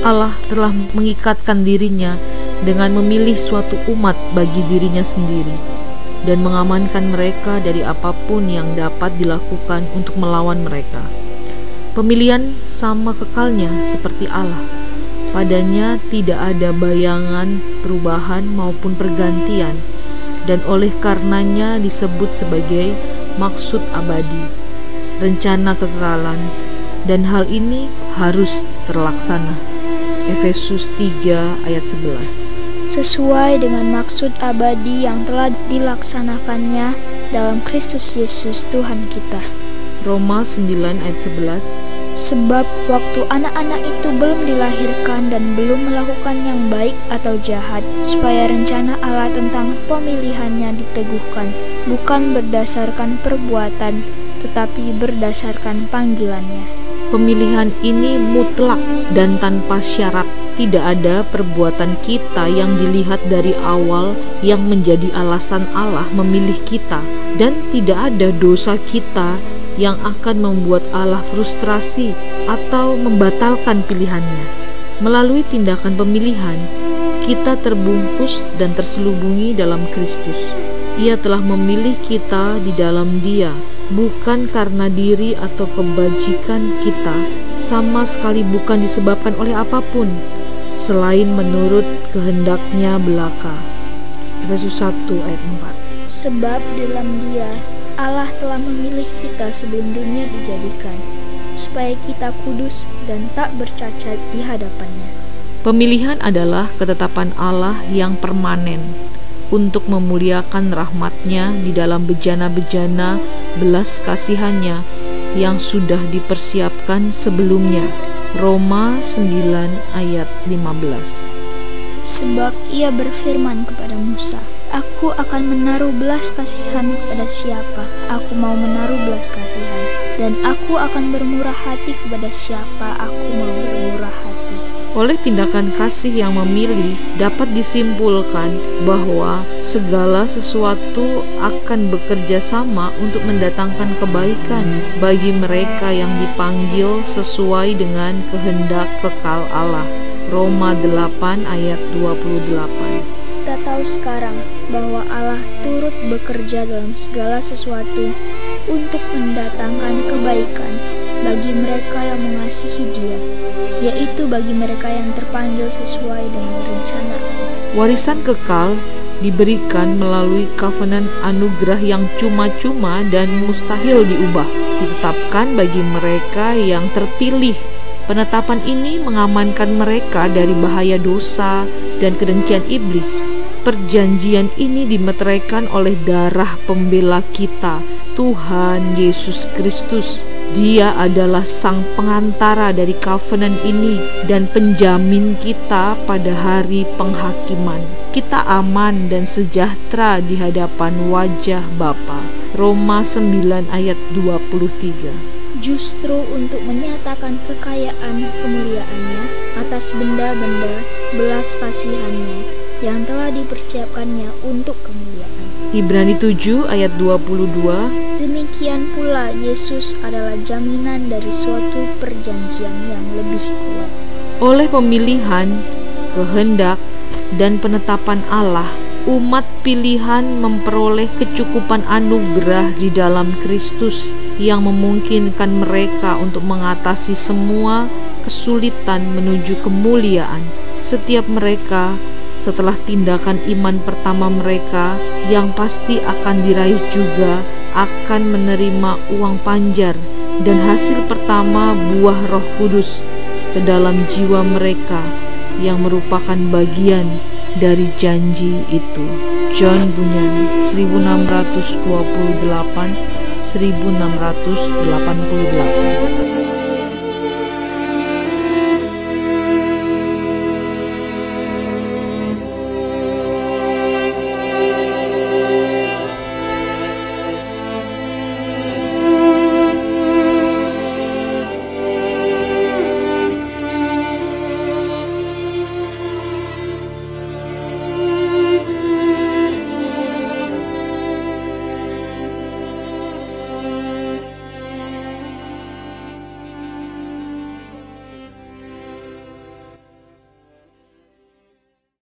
Allah telah mengikatkan dirinya dengan memilih suatu umat bagi dirinya sendiri dan mengamankan mereka dari apa pun yang dapat dilakukan untuk melawan mereka. Pemilihan sama kekalnya seperti Allah. Padanya tidak ada bayangan perubahan maupun pergantian dan oleh karenanya disebut sebagai maksud abadi, rencana kekekalan dan hal ini harus terlaksana. Efesus 3 ayat 11 Sesuai dengan maksud abadi yang telah dilaksanakannya dalam Kristus Yesus Tuhan kita. Roma 9 ayat 11 Sebab waktu anak-anak itu belum dilahirkan dan belum melakukan yang baik atau jahat, supaya rencana Allah tentang pemilihannya diteguhkan, bukan berdasarkan perbuatan, tetapi berdasarkan panggilannya. Pemilihan ini mutlak dan tanpa syarat. Tidak ada perbuatan kita yang dilihat dari awal yang menjadi alasan Allah memilih kita, dan tidak ada dosa kita yang akan membuat Allah frustrasi atau membatalkan pilihannya. Melalui tindakan pemilihan, kita terbungkus dan terselubungi dalam Kristus. Ia telah memilih kita di dalam Dia, bukan karena diri atau kebajikan kita, sama sekali bukan disebabkan oleh apa pun selain menurut kehendaknya belaka. Efesus 1 ayat 4. Sebab dalam Dia Allah telah memilih kita sebelum dunia dijadikan, supaya kita kudus dan tak bercacat di hadapannya. Pemilihan adalah ketetapan Allah yang permanen untuk memuliakan rahmatnya di dalam bejana-bejana belas kasihannya yang sudah dipersiapkan sebelumnya. Roma 9 ayat 15 Sebab ia berfirman kepada Musa, Aku akan menaruh belas kasihan kepada siapa aku mau menaruh belas kasihan, dan aku akan bermurah hati kepada siapa aku mau bermurah hati. Oleh tindakan kasih yang memilih, dapat disimpulkan bahwa segala sesuatu akan bekerja sama untuk mendatangkan kebaikan bagi mereka yang dipanggil sesuai dengan kehendak kekal Allah. Roma 8 ayat 28 kita tahu sekarang bahwa Allah turut bekerja dalam segala sesuatu untuk mendatangkan kebaikan bagi mereka yang mengasihi Dia, yaitu bagi mereka yang terpanggil sesuai dengan rencana. Warisan kekal diberikan melalui covenant anugerah yang cuma-cuma dan mustahil diubah, ditetapkan bagi mereka yang terpilih. Penetapan ini mengamankan mereka dari bahaya dosa dan kedengkian iblis Perjanjian ini dimeteraikan oleh darah pembela kita, Tuhan Yesus Kristus. Dia adalah sang pengantara dari covenant ini dan penjamin kita pada hari penghakiman. Kita aman dan sejahtera di hadapan wajah Bapa. Roma 9 ayat 23 justru untuk menyatakan kekayaan kemuliaannya atas benda-benda belas kasihannya yang telah dipersiapkannya untuk kemuliaan. Ibrani 7 ayat 22 Demikian pula Yesus adalah jaminan dari suatu perjanjian yang lebih kuat. Oleh pemilihan, kehendak, dan penetapan Allah, umat pilihan memperoleh kecukupan anugerah di dalam Kristus yang memungkinkan mereka untuk mengatasi semua kesulitan menuju kemuliaan. Setiap mereka setelah tindakan iman pertama mereka yang pasti akan diraih juga akan menerima uang panjar dan hasil pertama buah Roh Kudus ke dalam jiwa mereka yang merupakan bagian dari janji itu. John Bunyan 1628 1688